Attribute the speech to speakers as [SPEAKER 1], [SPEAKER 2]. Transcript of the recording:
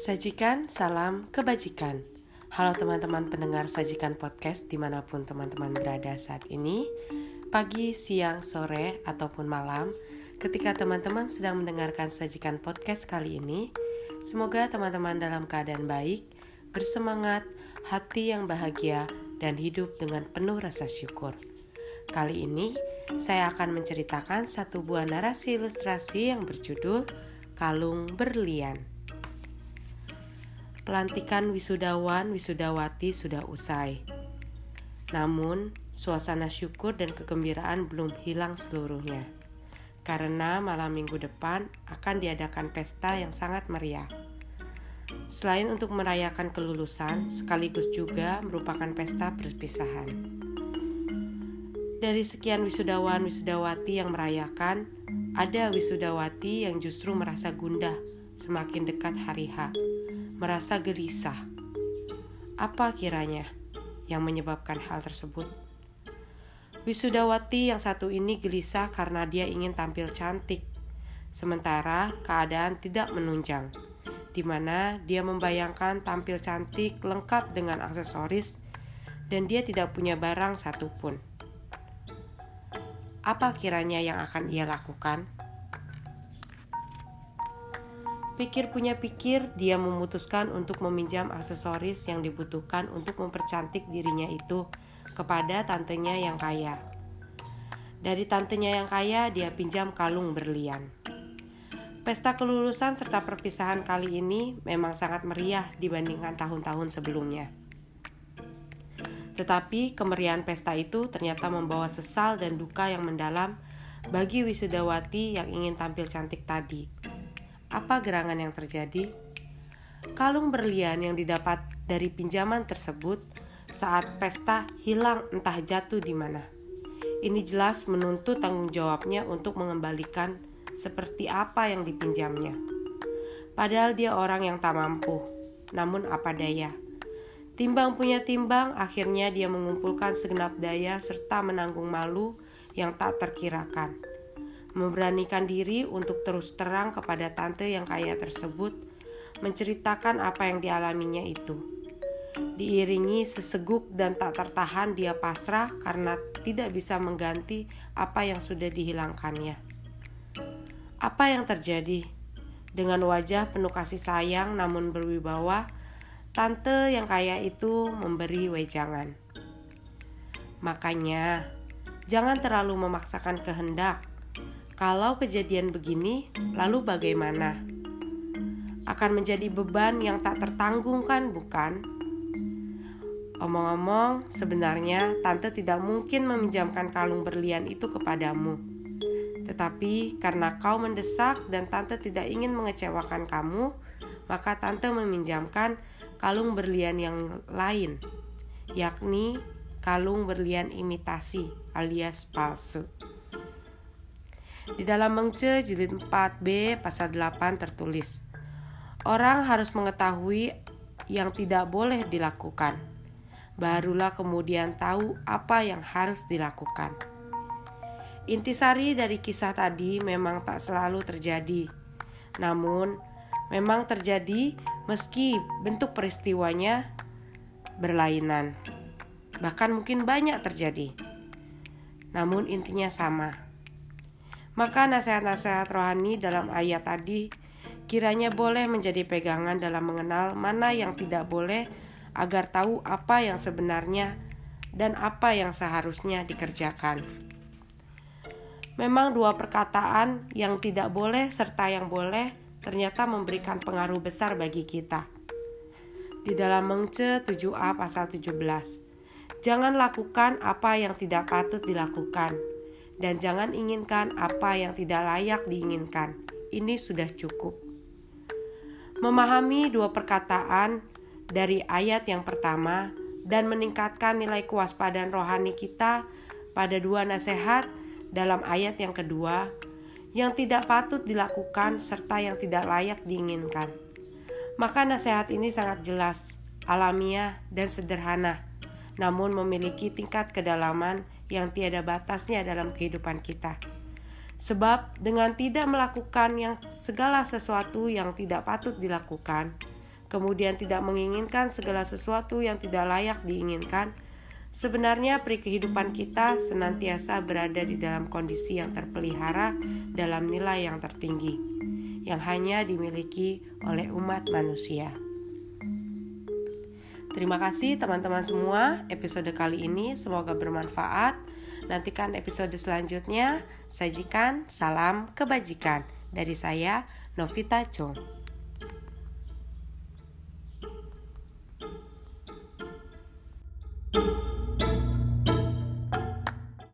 [SPEAKER 1] Sajikan salam kebajikan. Halo teman-teman pendengar Sajikan Podcast di mana pun teman-teman berada saat ini, pagi, siang, sore, ataupun malam, ketika teman-teman sedang mendengarkan Sajikan Podcast kali ini, semoga teman-teman dalam keadaan baik, bersemangat, hati yang bahagia, dan hidup dengan penuh rasa syukur. Kali ini, saya akan menceritakan satu buah narasi ilustrasi yang berjudul Kalung Berlian. Pelantikan wisudawan wisudawati sudah usai. Namun, suasana syukur dan kegembiraan belum hilang seluruhnya. Karena malam minggu depan akan diadakan pesta yang sangat meriah. Selain untuk merayakan kelulusan, sekaligus juga merupakan pesta perpisahan. Dari sekian wisudawan wisudawati yang merayakan, ada wisudawati yang justru merasa gundah semakin dekat hari H merasa gelisah. Apa kiranya yang menyebabkan hal tersebut? Wisudawati yang satu ini gelisah karena dia ingin tampil cantik, sementara keadaan tidak menunjang, di mana dia membayangkan tampil cantik lengkap dengan aksesoris dan dia tidak punya barang satupun. Apa kiranya yang akan ia lakukan? Pikir punya pikir, dia memutuskan untuk meminjam aksesoris yang dibutuhkan untuk mempercantik dirinya itu kepada tantenya yang kaya. Dari tantenya yang kaya, dia pinjam kalung berlian. Pesta kelulusan serta perpisahan kali ini memang sangat meriah dibandingkan tahun-tahun sebelumnya. Tetapi kemeriahan pesta itu ternyata membawa sesal dan duka yang mendalam bagi wisudawati yang ingin tampil cantik tadi apa gerangan yang terjadi? Kalung berlian yang didapat dari pinjaman tersebut saat pesta hilang entah jatuh di mana. Ini jelas menuntut tanggung jawabnya untuk mengembalikan seperti apa yang dipinjamnya. Padahal dia orang yang tak mampu, namun apa daya. Timbang punya timbang, akhirnya dia mengumpulkan segenap daya serta menanggung malu yang tak terkirakan memberanikan diri untuk terus terang kepada tante yang kaya tersebut, menceritakan apa yang dialaminya itu. Diiringi seseguk dan tak tertahan dia pasrah karena tidak bisa mengganti apa yang sudah dihilangkannya. Apa yang terjadi? Dengan wajah penuh kasih sayang namun berwibawa, tante yang kaya itu memberi wejangan. Makanya, jangan terlalu memaksakan kehendak kalau kejadian begini, lalu bagaimana? Akan menjadi beban yang tak tertanggungkan, bukan? Omong-omong, sebenarnya tante tidak mungkin meminjamkan kalung berlian itu kepadamu. Tetapi karena kau mendesak dan tante tidak ingin mengecewakan kamu, maka tante meminjamkan kalung berlian yang lain, yakni kalung berlian imitasi alias palsu. Di dalam Mengce jilid 4b pasal 8 tertulis, Orang harus mengetahui yang tidak boleh dilakukan. Barulah kemudian tahu apa yang harus dilakukan. Intisari dari kisah tadi memang tak selalu terjadi. Namun, memang terjadi meski bentuk peristiwanya berlainan. Bahkan mungkin banyak terjadi. Namun intinya sama maka nasihat-nasihat rohani dalam ayat tadi kiranya boleh menjadi pegangan dalam mengenal mana yang tidak boleh agar tahu apa yang sebenarnya dan apa yang seharusnya dikerjakan. Memang dua perkataan yang tidak boleh serta yang boleh ternyata memberikan pengaruh besar bagi kita. Di dalam Mengce 7a pasal 17. Jangan lakukan apa yang tidak patut dilakukan dan jangan inginkan apa yang tidak layak diinginkan. Ini sudah cukup. Memahami dua perkataan dari ayat yang pertama dan meningkatkan nilai kewaspadaan rohani kita pada dua nasihat dalam ayat yang kedua yang tidak patut dilakukan serta yang tidak layak diinginkan. Maka nasihat ini sangat jelas, alamiah, dan sederhana, namun memiliki tingkat kedalaman yang tiada batasnya dalam kehidupan kita. Sebab dengan tidak melakukan yang segala sesuatu yang tidak patut dilakukan, kemudian tidak menginginkan segala sesuatu yang tidak layak diinginkan, sebenarnya peri kehidupan kita senantiasa berada di dalam kondisi yang terpelihara dalam nilai yang tertinggi, yang hanya dimiliki oleh umat manusia. Terima kasih teman-teman semua. Episode kali ini semoga bermanfaat. Nantikan episode selanjutnya. Sajikan salam kebajikan dari saya, Novita Chong.